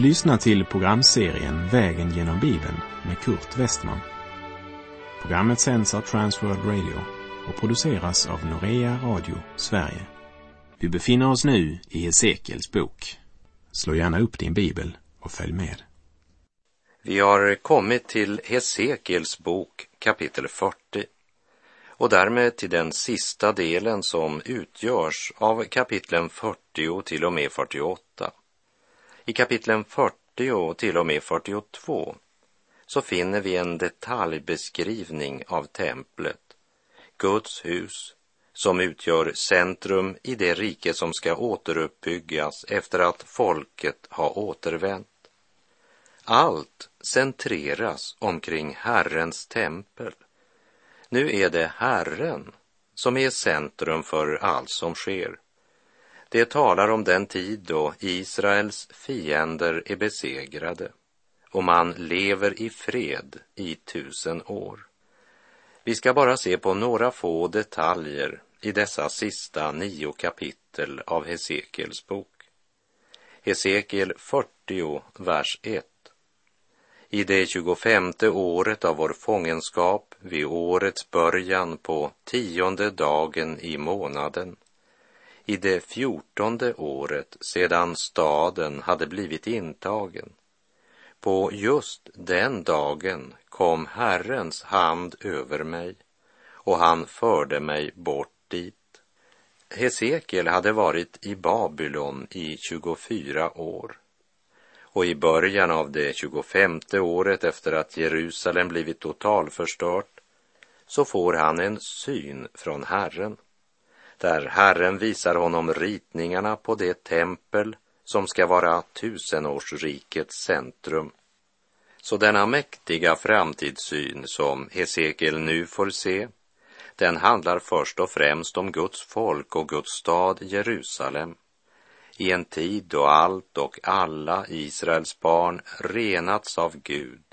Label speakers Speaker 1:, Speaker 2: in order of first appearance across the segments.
Speaker 1: Du lyssnar till programserien Vägen genom Bibeln med Kurt Westman. Programmet sänds av Transworld Radio och produceras av Norea Radio Sverige. Vi befinner oss nu i Hesekiels bok. Slå gärna upp din bibel och följ med.
Speaker 2: Vi har kommit till Hesekiels bok kapitel 40 och därmed till den sista delen som utgörs av kapitlen 40 till och med 48. I kapitlen 40 till och med 42 så finner vi en detaljbeskrivning av templet, Guds hus, som utgör centrum i det rike som ska återuppbyggas efter att folket har återvänt. Allt centreras omkring Herrens tempel. Nu är det Herren som är centrum för allt som sker. Det talar om den tid då Israels fiender är besegrade och man lever i fred i tusen år. Vi ska bara se på några få detaljer i dessa sista nio kapitel av Hesekiels bok. Hesekiel 40, vers 1. I det tjugofemte året av vår fångenskap, vid årets början på tionde dagen i månaden, i det fjortonde året sedan staden hade blivit intagen. På just den dagen kom Herrens hand över mig och han förde mig bort dit. Hesekiel hade varit i Babylon i 24 år och i början av det 25 året efter att Jerusalem blivit totalförstört så får han en syn från Herren där Herren visar honom ritningarna på det tempel som ska vara tusenårsrikets centrum. Så denna mäktiga framtidssyn som Hesekiel nu får se, den handlar först och främst om Guds folk och Guds stad Jerusalem. I en tid då allt och alla Israels barn renats av Gud,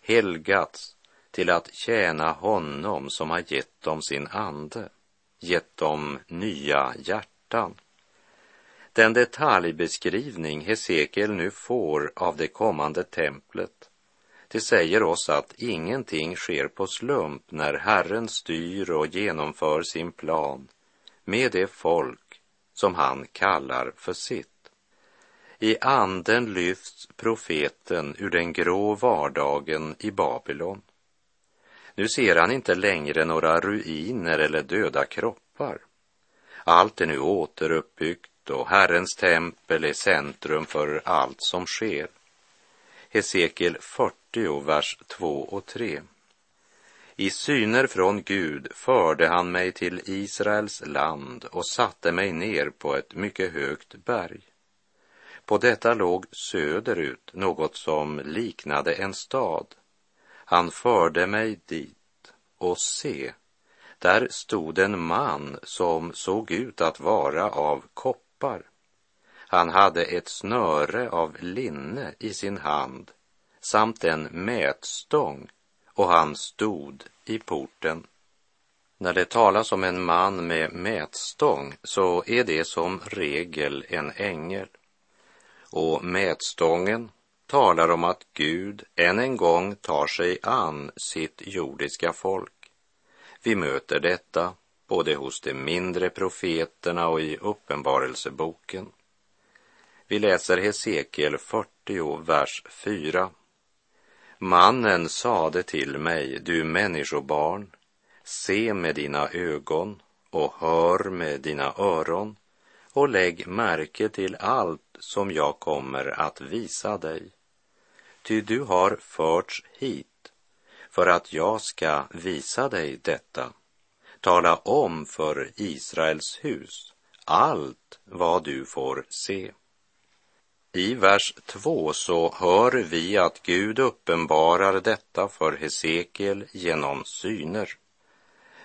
Speaker 2: helgats till att tjäna honom som har gett dem sin ande gett dem nya hjärtan. Den detaljbeskrivning Hesekiel nu får av det kommande templet, det säger oss att ingenting sker på slump när Herren styr och genomför sin plan med det folk som han kallar för sitt. I anden lyfts profeten ur den grå vardagen i Babylon nu ser han inte längre några ruiner eller döda kroppar. Allt är nu återuppbyggt och Herrens tempel är centrum för allt som sker. Hesekiel 40, vers 2 och 3. I syner från Gud förde han mig till Israels land och satte mig ner på ett mycket högt berg. På detta låg söderut något som liknade en stad han förde mig dit och se, där stod en man som såg ut att vara av koppar. Han hade ett snöre av linne i sin hand samt en mätstång och han stod i porten. När det talas om en man med mätstång så är det som regel en ängel. Och mätstången talar om att Gud än en gång tar sig an sitt jordiska folk. Vi möter detta både hos de mindre profeterna och i Uppenbarelseboken. Vi läser Hesekiel 40, vers 4. Mannen sade till mig, du människobarn, se med dina ögon och hör med dina öron och lägg märke till allt som jag kommer att visa dig. Ty du har förts hit för att jag ska visa dig detta. Tala om för Israels hus allt vad du får se. I vers 2 så hör vi att Gud uppenbarar detta för Hesekiel genom syner.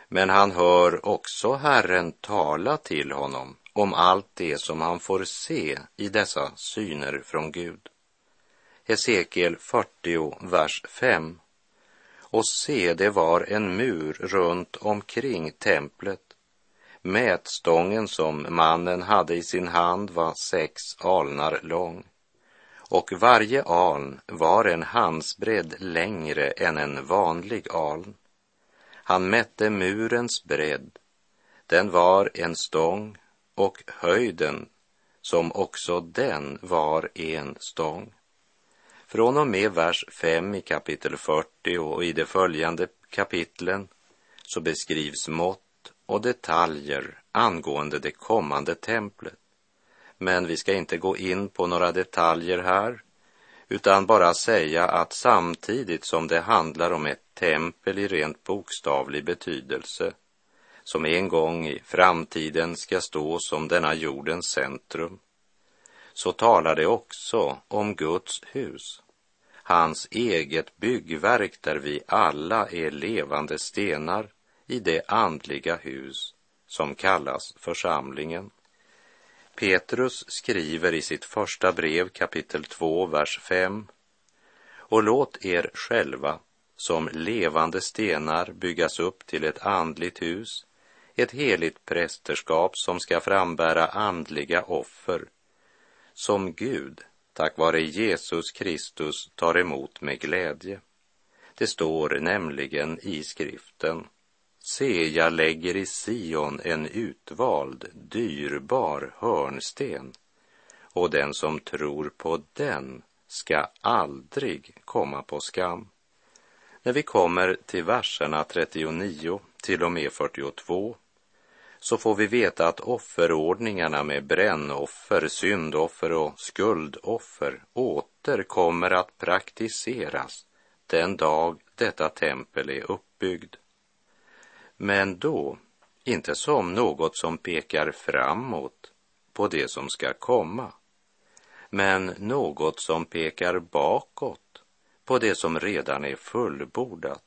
Speaker 2: Men han hör också Herren tala till honom om allt det som han får se i dessa syner från Gud. Hesekiel 40, vers 5. Och se, det var en mur runt omkring templet. Mätstången som mannen hade i sin hand var sex alnar lång och varje aln var en handsbredd längre än en vanlig aln. Han mätte murens bredd, den var en stång och höjden som också den var en stång. Från och med vers 5 i kapitel 40 och i de följande kapitlen så beskrivs mått och detaljer angående det kommande templet. Men vi ska inte gå in på några detaljer här, utan bara säga att samtidigt som det handlar om ett tempel i rent bokstavlig betydelse, som en gång i framtiden ska stå som denna jordens centrum, så talar det också om Guds hus, hans eget byggverk där vi alla är levande stenar i det andliga hus som kallas församlingen. Petrus skriver i sitt första brev kapitel 2, vers 5. Och låt er själva som levande stenar byggas upp till ett andligt hus, ett heligt prästerskap som ska frambära andliga offer, som Gud, tack vare Jesus Kristus, tar emot med glädje. Det står nämligen i skriften, Se, jag lägger i Sion en utvald, dyrbar hörnsten och den som tror på den ska aldrig komma på skam. När vi kommer till verserna 39 till och med 42 så får vi veta att offerordningarna med brännoffer, syndoffer och skuldoffer åter kommer att praktiseras den dag detta tempel är uppbyggd. Men då inte som något som pekar framåt på det som ska komma, men något som pekar bakåt på det som redan är fullbordat.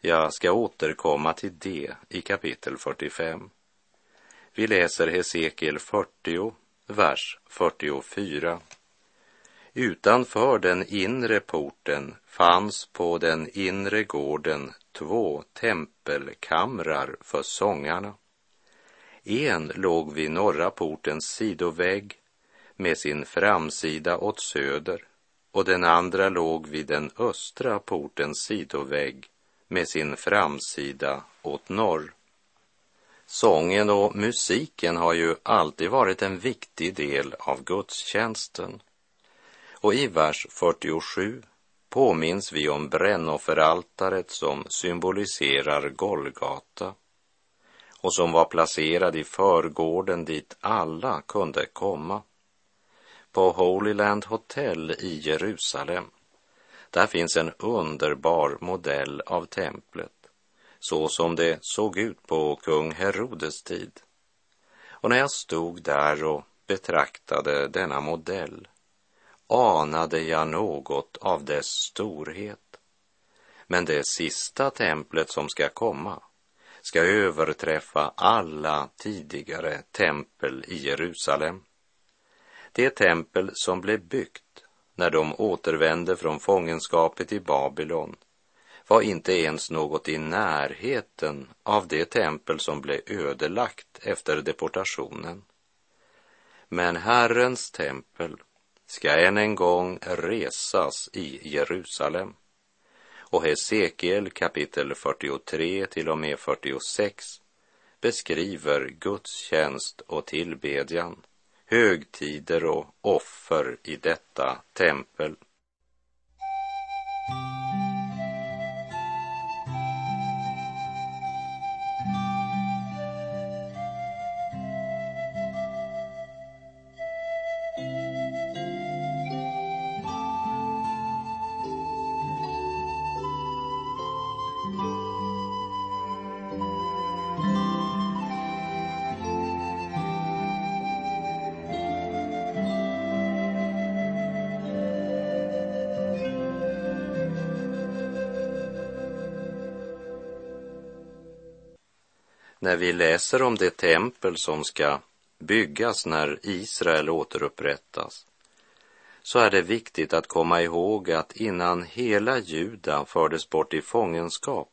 Speaker 2: Jag ska återkomma till det i kapitel 45. Vi läser Hesekiel 40, vers 44. Utanför den inre porten fanns på den inre gården två tempelkamrar för sångarna. En låg vid norra portens sidovägg med sin framsida åt söder och den andra låg vid den östra portens sidovägg med sin framsida åt norr. Sången och musiken har ju alltid varit en viktig del av gudstjänsten. Och i vers 47 påminns vi om brännofferaltaret som symboliserar Golgata och som var placerad i förgården dit alla kunde komma. På Holy Land Hotel i Jerusalem, där finns en underbar modell av templet så som det såg ut på kung Herodes tid. Och när jag stod där och betraktade denna modell anade jag något av dess storhet. Men det sista templet som ska komma ska överträffa alla tidigare tempel i Jerusalem. Det tempel som blev byggt när de återvände från fångenskapet i Babylon var inte ens något i närheten av det tempel som blev ödelagt efter deportationen. Men Herrens tempel ska än en gång resas i Jerusalem. Och Hesekiel kapitel 43 till och med 46 beskriver Guds tjänst och tillbedjan, högtider och offer i detta tempel. När vi läser om det tempel som ska byggas när Israel återupprättas så är det viktigt att komma ihåg att innan hela Juda fördes bort i fångenskap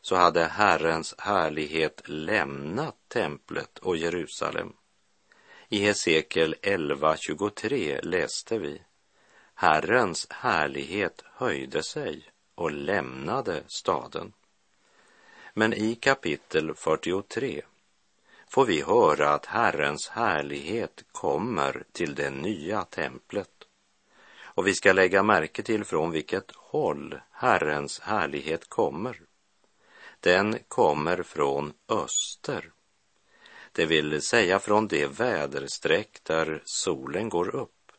Speaker 2: så hade Herrens härlighet lämnat templet och Jerusalem. I Hesekiel 11.23 läste vi Herrens härlighet höjde sig och lämnade staden. Men i kapitel 43 får vi höra att Herrens härlighet kommer till det nya templet. Och vi ska lägga märke till från vilket håll Herrens härlighet kommer. Den kommer från öster, det vill säga från det väderstreck där solen går upp.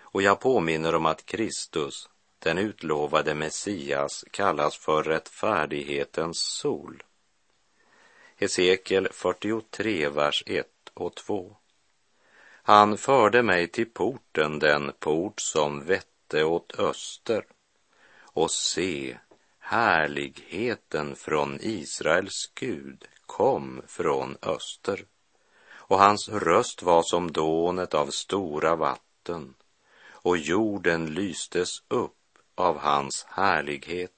Speaker 2: Och jag påminner om att Kristus, den utlovade Messias, kallas för rättfärdighetens sol. Hesekiel 43, vers 1 och 2. Han förde mig till porten, den port som vette åt öster, och se, härligheten från Israels Gud kom från öster, och hans röst var som dånet av stora vatten, och jorden lystes upp av hans härlighet.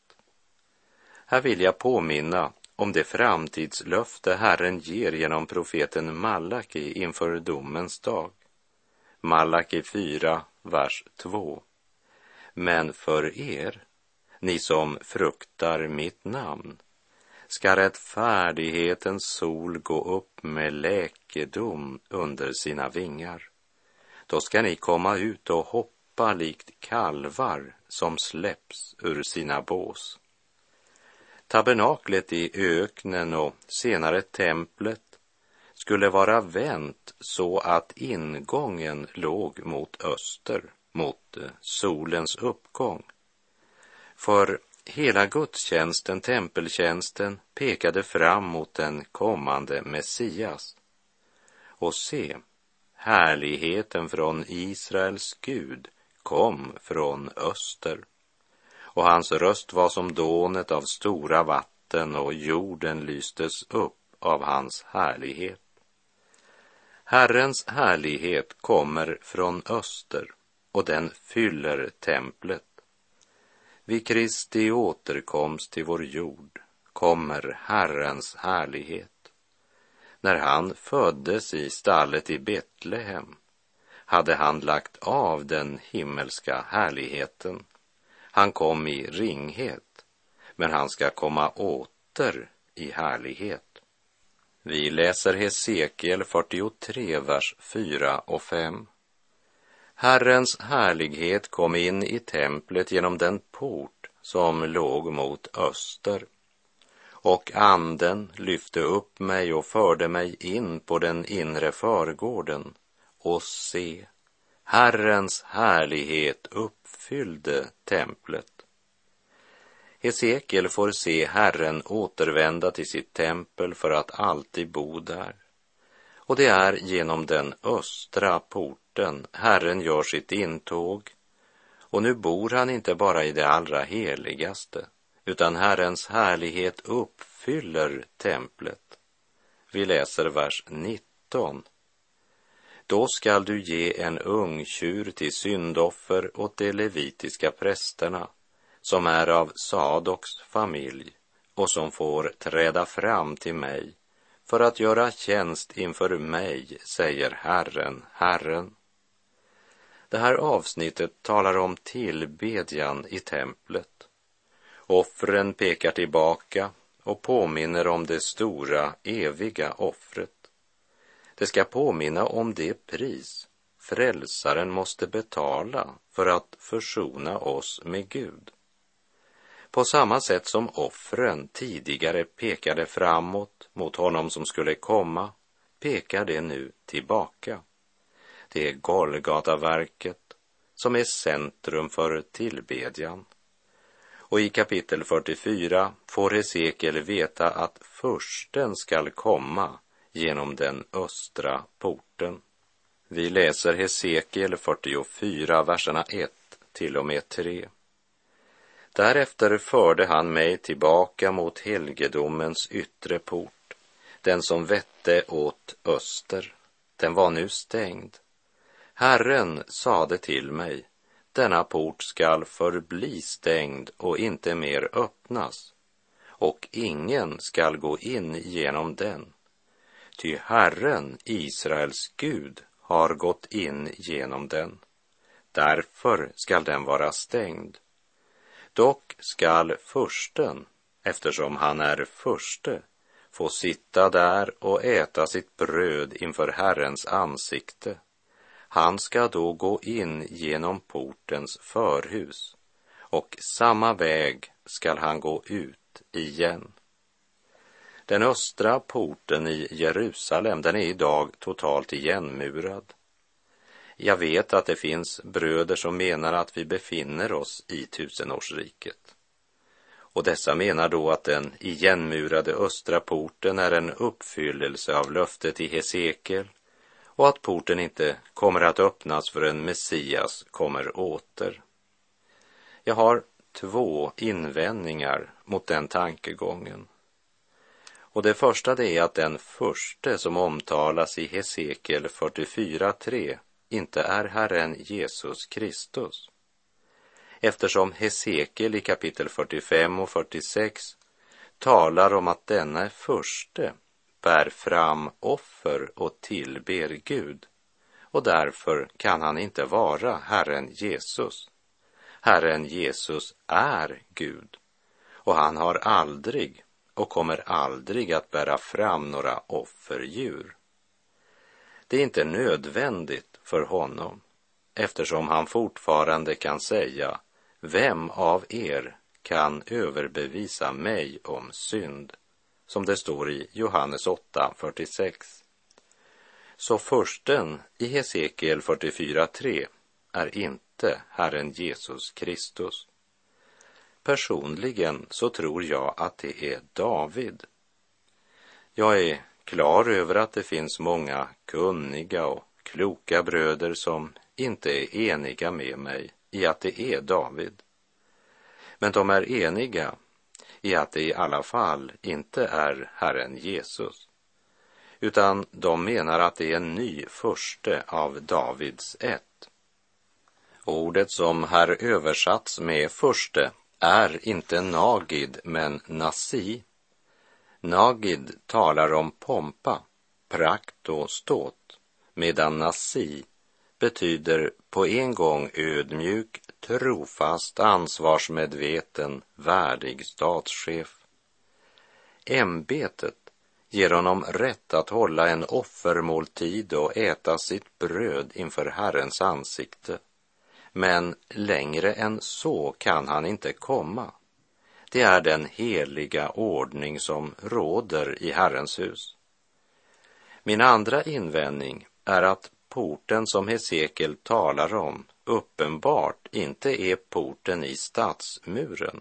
Speaker 2: Här vill jag påminna om det framtidslöfte Herren ger genom profeten Malaki inför domens dag. Malaki 4, vers 2. Men för er, ni som fruktar mitt namn, ska rättfärdighetens sol gå upp med läkedom under sina vingar. Då ska ni komma ut och hoppa likt kalvar som släpps ur sina bås. Tabernaklet i öknen och senare templet skulle vara vänt så att ingången låg mot öster, mot eh, solens uppgång. För hela gudstjänsten, tempeltjänsten, pekade fram mot den kommande Messias. Och se, härligheten från Israels Gud kom från öster och hans röst var som dånet av stora vatten och jorden lystes upp av hans härlighet. Herrens härlighet kommer från öster och den fyller templet. Vid Kristi återkomst till vår jord kommer Herrens härlighet. När han föddes i stallet i Betlehem hade han lagt av den himmelska härligheten han kom i ringhet, men han ska komma åter i härlighet. Vi läser Hesekiel 43, vers 4 och 5. Herrens härlighet kom in i templet genom den port som låg mot öster. Och anden lyfte upp mig och förde mig in på den inre förgården och se, Herrens härlighet uppfyllde templet. Hesekiel får se Herren återvända till sitt tempel för att alltid bo där. Och det är genom den östra porten Herren gör sitt intåg. Och nu bor han inte bara i det allra heligaste, utan Herrens härlighet uppfyller templet. Vi läser vers 19 då skall du ge en ung tjur till syndoffer åt de levitiska prästerna som är av Sadoks familj och som får träda fram till mig för att göra tjänst inför mig, säger Herren, Herren. Det här avsnittet talar om tillbedjan i templet. Offren pekar tillbaka och påminner om det stora, eviga offret. Det ska påminna om det pris frälsaren måste betala för att försona oss med Gud. På samma sätt som offren tidigare pekade framåt mot honom som skulle komma, pekar det nu tillbaka. Det är Golgataverket som är centrum för tillbedjan. Och i kapitel 44 får Hesekiel veta att försten skall komma genom den östra porten. Vi läser Hesekiel 44, verserna 1 till och med 3. Därefter förde han mig tillbaka mot helgedomens yttre port, den som vette åt öster. Den var nu stängd. Herren sade till mig, denna port skall förbli stängd och inte mer öppnas, och ingen skall gå in genom den. Ty Herren, Israels Gud, har gått in genom den. Därför skall den vara stängd. Dock skall fursten, eftersom han är furste, få sitta där och äta sitt bröd inför Herrens ansikte. Han ska då gå in genom portens förhus och samma väg skall han gå ut igen. Den östra porten i Jerusalem, den är idag totalt igenmurad. Jag vet att det finns bröder som menar att vi befinner oss i tusenårsriket. Och dessa menar då att den igenmurade östra porten är en uppfyllelse av löftet i Hesekiel och att porten inte kommer att öppnas förrän Messias kommer åter. Jag har två invändningar mot den tankegången. Och det första det är att den förste som omtalas i Hesekiel 44.3 inte är Herren Jesus Kristus. Eftersom Hesekiel i kapitel 45 och 46 talar om att denne förste bär fram offer och tillber Gud och därför kan han inte vara Herren Jesus. Herren Jesus är Gud och han har aldrig och kommer aldrig att bära fram några offerdjur. Det är inte nödvändigt för honom eftersom han fortfarande kan säga Vem av er kan överbevisa mig om synd? Som det står i Johannes 8.46. Så försten i Hesekiel 44.3 är inte Herren Jesus Kristus. Personligen så tror jag att det är David. Jag är klar över att det finns många kunniga och kloka bröder som inte är eniga med mig i att det är David. Men de är eniga i att det i alla fall inte är Herren Jesus, utan de menar att det är en ny förste av Davids ett. Ordet som här översatts med förste är inte Nagid, men Nasi. Nagid talar om pompa, prakt och ståt, medan Nasi betyder på en gång ödmjuk, trofast, ansvarsmedveten, värdig statschef. Ämbetet ger honom rätt att hålla en offermåltid och äta sitt bröd inför Herrens ansikte. Men längre än så kan han inte komma. Det är den heliga ordning som råder i Herrens hus. Min andra invändning är att porten som Hesekiel talar om uppenbart inte är porten i stadsmuren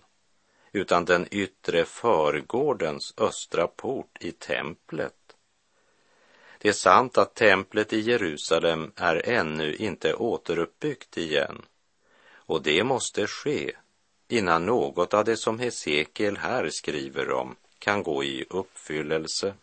Speaker 2: utan den yttre förgårdens östra port i templet. Det är sant att templet i Jerusalem är ännu inte återuppbyggt igen och det måste ske innan något av det som Hesekiel här skriver om kan gå i uppfyllelse.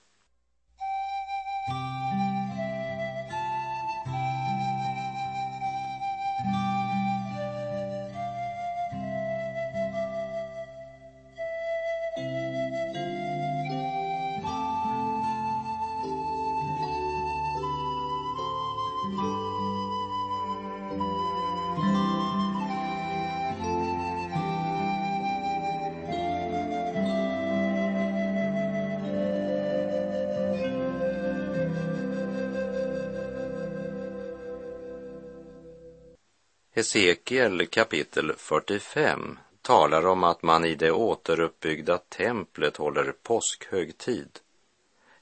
Speaker 2: Hesekiel kapitel 45 talar om att man i det återuppbyggda templet håller påskhögtid.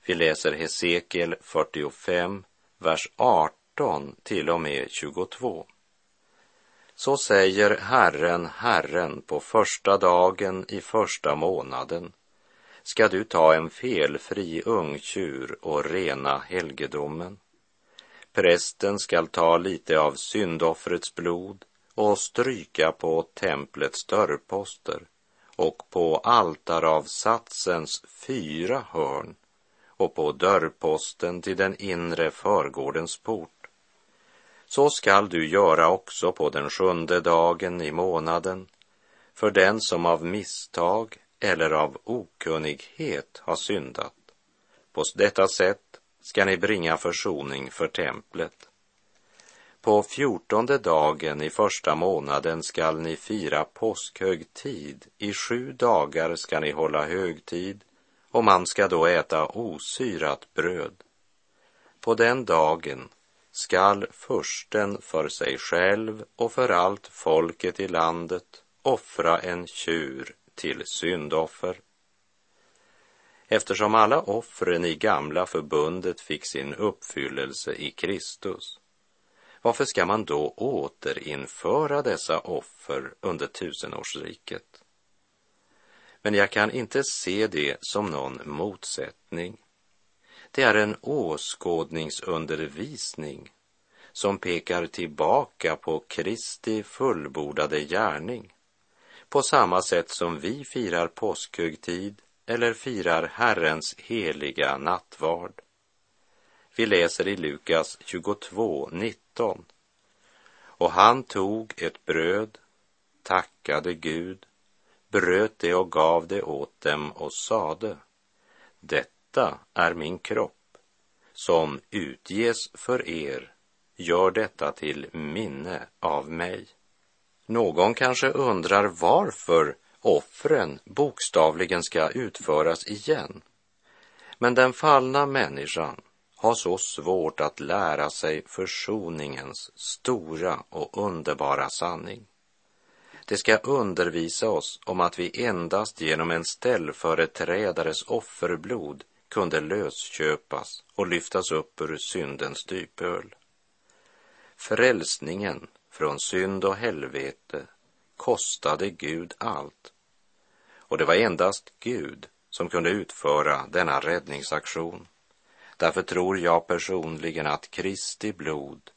Speaker 2: Vi läser Hesekiel 45, vers 18 till och med 22. Så säger Herren, Herren, på första dagen i första månaden ska du ta en felfri ungtjur och rena helgedomen. Prästen skall ta lite av syndoffrets blod och stryka på templets dörrposter och på altaravsatsens fyra hörn och på dörrposten till den inre förgårdens port. Så skall du göra också på den sjunde dagen i månaden för den som av misstag eller av okunnighet har syndat. På detta sätt ska ni bringa försoning för templet. På fjortonde dagen i första månaden skall ni fira påskhögtid. I sju dagar skall ni hålla högtid och man ska då äta osyrat bröd. På den dagen skall försten för sig själv och för allt folket i landet offra en tjur till syndoffer. Eftersom alla offren i gamla förbundet fick sin uppfyllelse i Kristus, varför ska man då återinföra dessa offer under tusenårsriket? Men jag kan inte se det som någon motsättning. Det är en åskådningsundervisning som pekar tillbaka på Kristi fullbordade gärning på samma sätt som vi firar påskhögtid eller firar Herrens heliga nattvard. Vi läser i Lukas 22, 19. Och han tog ett bröd, tackade Gud, bröt det och gav det åt dem och sade, detta är min kropp som utges för er, gör detta till minne av mig. Någon kanske undrar varför offren bokstavligen ska utföras igen. Men den fallna människan har så svårt att lära sig försoningens stora och underbara sanning. Det ska undervisa oss om att vi endast genom en ställföreträdares offerblod kunde lösköpas och lyftas upp ur syndens dypöl. Frälsningen från synd och helvete kostade Gud allt. Och det var endast Gud som kunde utföra denna räddningsaktion. Därför tror jag personligen att Kristi blod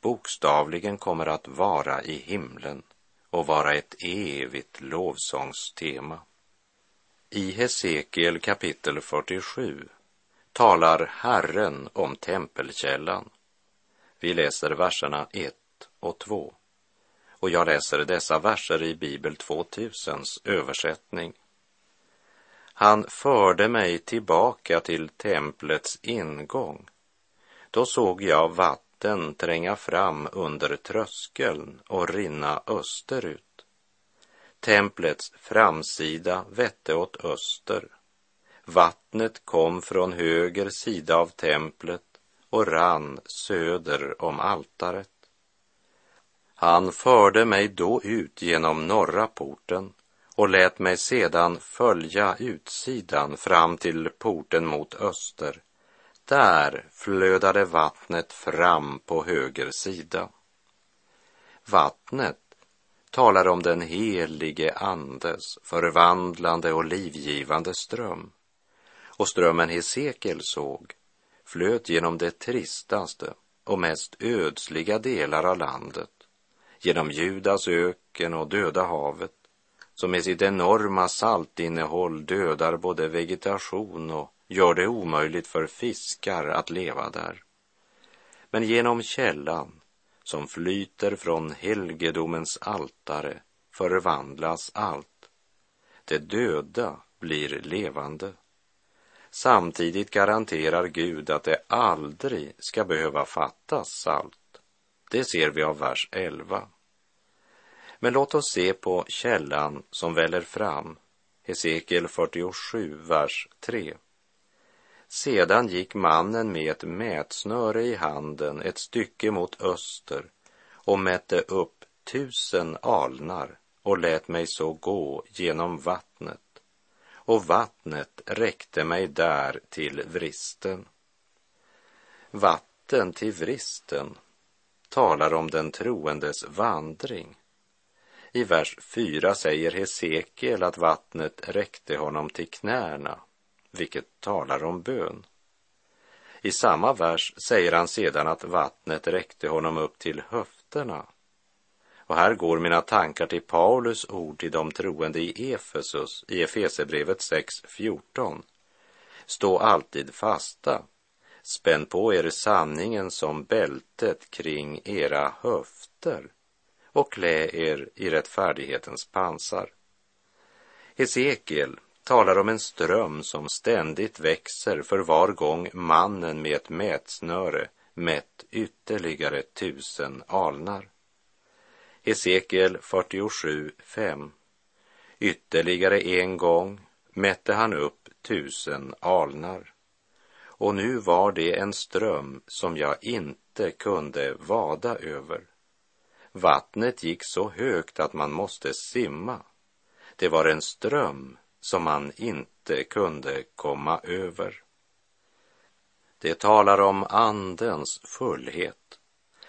Speaker 2: bokstavligen kommer att vara i himlen och vara ett evigt lovsångstema. I Hesekiel kapitel 47 talar Herren om tempelkällan. Vi läser verserna 1 och 2. Och jag läser dessa verser i Bibel 2000s översättning. Han förde mig tillbaka till templets ingång. Då såg jag vatten tränga fram under tröskeln och rinna österut. Templets framsida vette åt öster. Vattnet kom från höger sida av templet och rann söder om altaret. Han förde mig då ut genom norra porten och lät mig sedan följa utsidan fram till porten mot öster. Där flödade vattnet fram på höger sida. Vattnet talar om den helige Andes förvandlande och livgivande ström. Och strömmen Hesekiel såg flöt genom det tristaste och mest ödsliga delar av landet, genom Judas öken och Döda havet, som med sitt enorma saltinnehåll dödar både vegetation och gör det omöjligt för fiskar att leva där. Men genom källan som flyter från helgedomens altare förvandlas allt. Det döda blir levande. Samtidigt garanterar Gud att det aldrig ska behöva fattas salt. Det ser vi av vers 11. Men låt oss se på källan som väller fram, Hesekiel 47, vers 3. Sedan gick mannen med ett mätsnöre i handen ett stycke mot öster och mätte upp tusen alnar och lät mig så gå genom vattnet och vattnet räckte mig där till vristen. Vatten till vristen talar om den troendes vandring. I vers 4 säger Hesekiel att vattnet räckte honom till knäna, vilket talar om bön. I samma vers säger han sedan att vattnet räckte honom upp till höfterna. Och här går mina tankar till Paulus ord till de troende i Efesus i Efesebrevet 6.14. Stå alltid fasta, spänn på er sanningen som bältet kring era höfter och klä er i rättfärdighetens pansar. Hesekiel talar om en ström som ständigt växer för var gång mannen med ett mätsnöre mätt ytterligare tusen alnar. Hesekiel 47.5 Ytterligare en gång mätte han upp tusen alnar. Och nu var det en ström som jag inte kunde vada över. Vattnet gick så högt att man måste simma. Det var en ström som man inte kunde komma över. Det talar om Andens fullhet.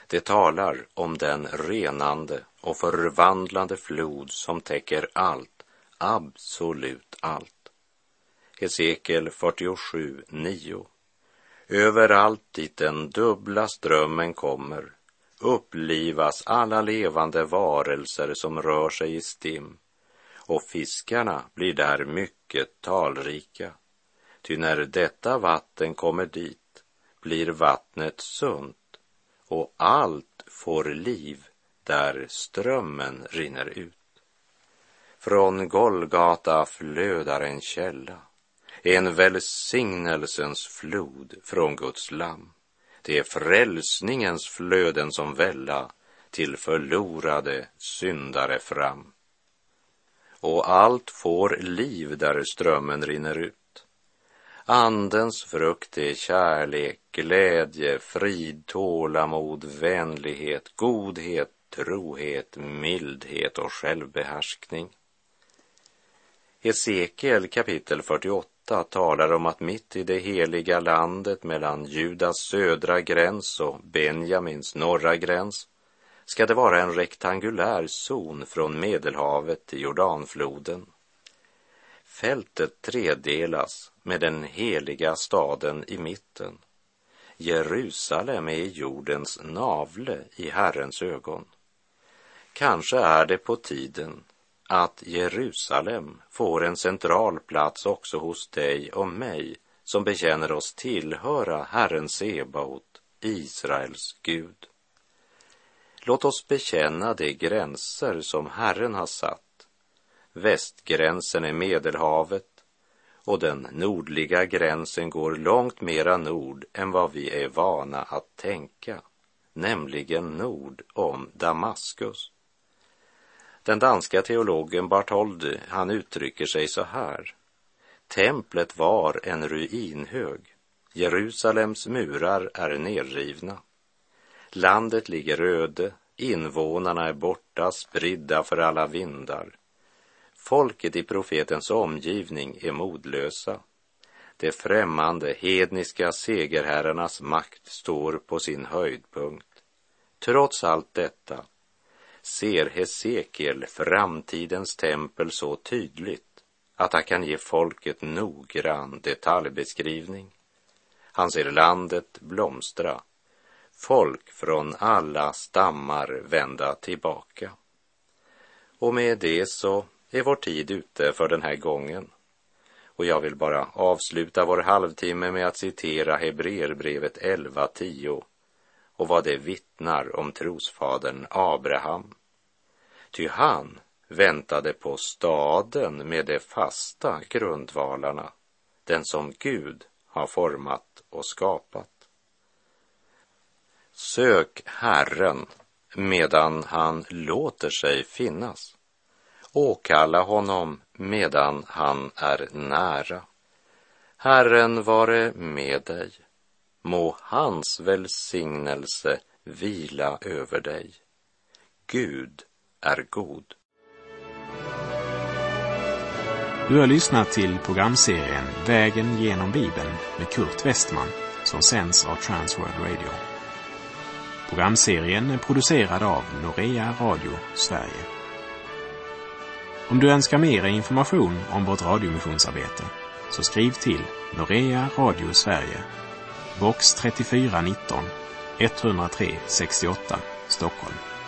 Speaker 2: Det talar om den renande och förvandlande flod som täcker allt, absolut allt. Hesekiel 47, 9. Överallt dit den dubbla strömmen kommer upplivas alla levande varelser som rör sig i stim och fiskarna blir där mycket talrika. Ty när detta vatten kommer dit blir vattnet sunt och allt får liv där strömmen rinner ut. Från Golgata flödar en källa, en välsignelsens flod från Guds lam. Det är frälsningens flöden som välla till förlorade syndare fram. Och allt får liv där strömmen rinner ut. Andens frukt är kärlek, glädje, frid, tålamod, vänlighet, godhet, trohet, mildhet och självbehärskning. Hesekiel kapitel 48 talar om att mitt i det heliga landet mellan Judas södra gräns och Benjamins norra gräns ska det vara en rektangulär zon från Medelhavet till Jordanfloden. Fältet tredelas med den heliga staden i mitten. Jerusalem är jordens navle i Herrens ögon. Kanske är det på tiden att Jerusalem får en central plats också hos dig och mig som bekänner oss tillhöra Herren Sebaot, Israels Gud. Låt oss bekänna de gränser som Herren har satt. Västgränsen är Medelhavet och den nordliga gränsen går långt mera nord än vad vi är vana att tänka, nämligen nord om Damaskus. Den danska teologen Bartholdy, han uttrycker sig så här. Templet var en ruinhög. Jerusalems murar är nedrivna. Landet ligger öde, invånarna är borta, spridda för alla vindar. Folket i profetens omgivning är modlösa. De främmande hedniska segerherrarnas makt står på sin höjdpunkt. Trots allt detta ser Hesekiel framtidens tempel så tydligt att han kan ge folket noggrann detaljbeskrivning. Han ser landet blomstra, folk från alla stammar vända tillbaka. Och med det så är vår tid ute för den här gången. Och jag vill bara avsluta vår halvtimme med att citera Hebreerbrevet 11.10 och vad det vittnar om trosfadern Abraham. Ty han väntade på staden med de fasta grundvalarna, den som Gud har format och skapat. Sök Herren medan han låter sig finnas. Åkalla honom medan han är nära. Herren vare med dig. Må hans välsignelse vila över dig. Gud är god.
Speaker 1: Du har lyssnat till programserien Vägen genom Bibeln med Kurt Westman som sänds av Transworld Radio. Programserien är producerad av Norea Radio Sverige. Om du önskar mer information om vårt radiomissionsarbete så skriv till Norea Radio Sverige, box 3419 103 68 Stockholm.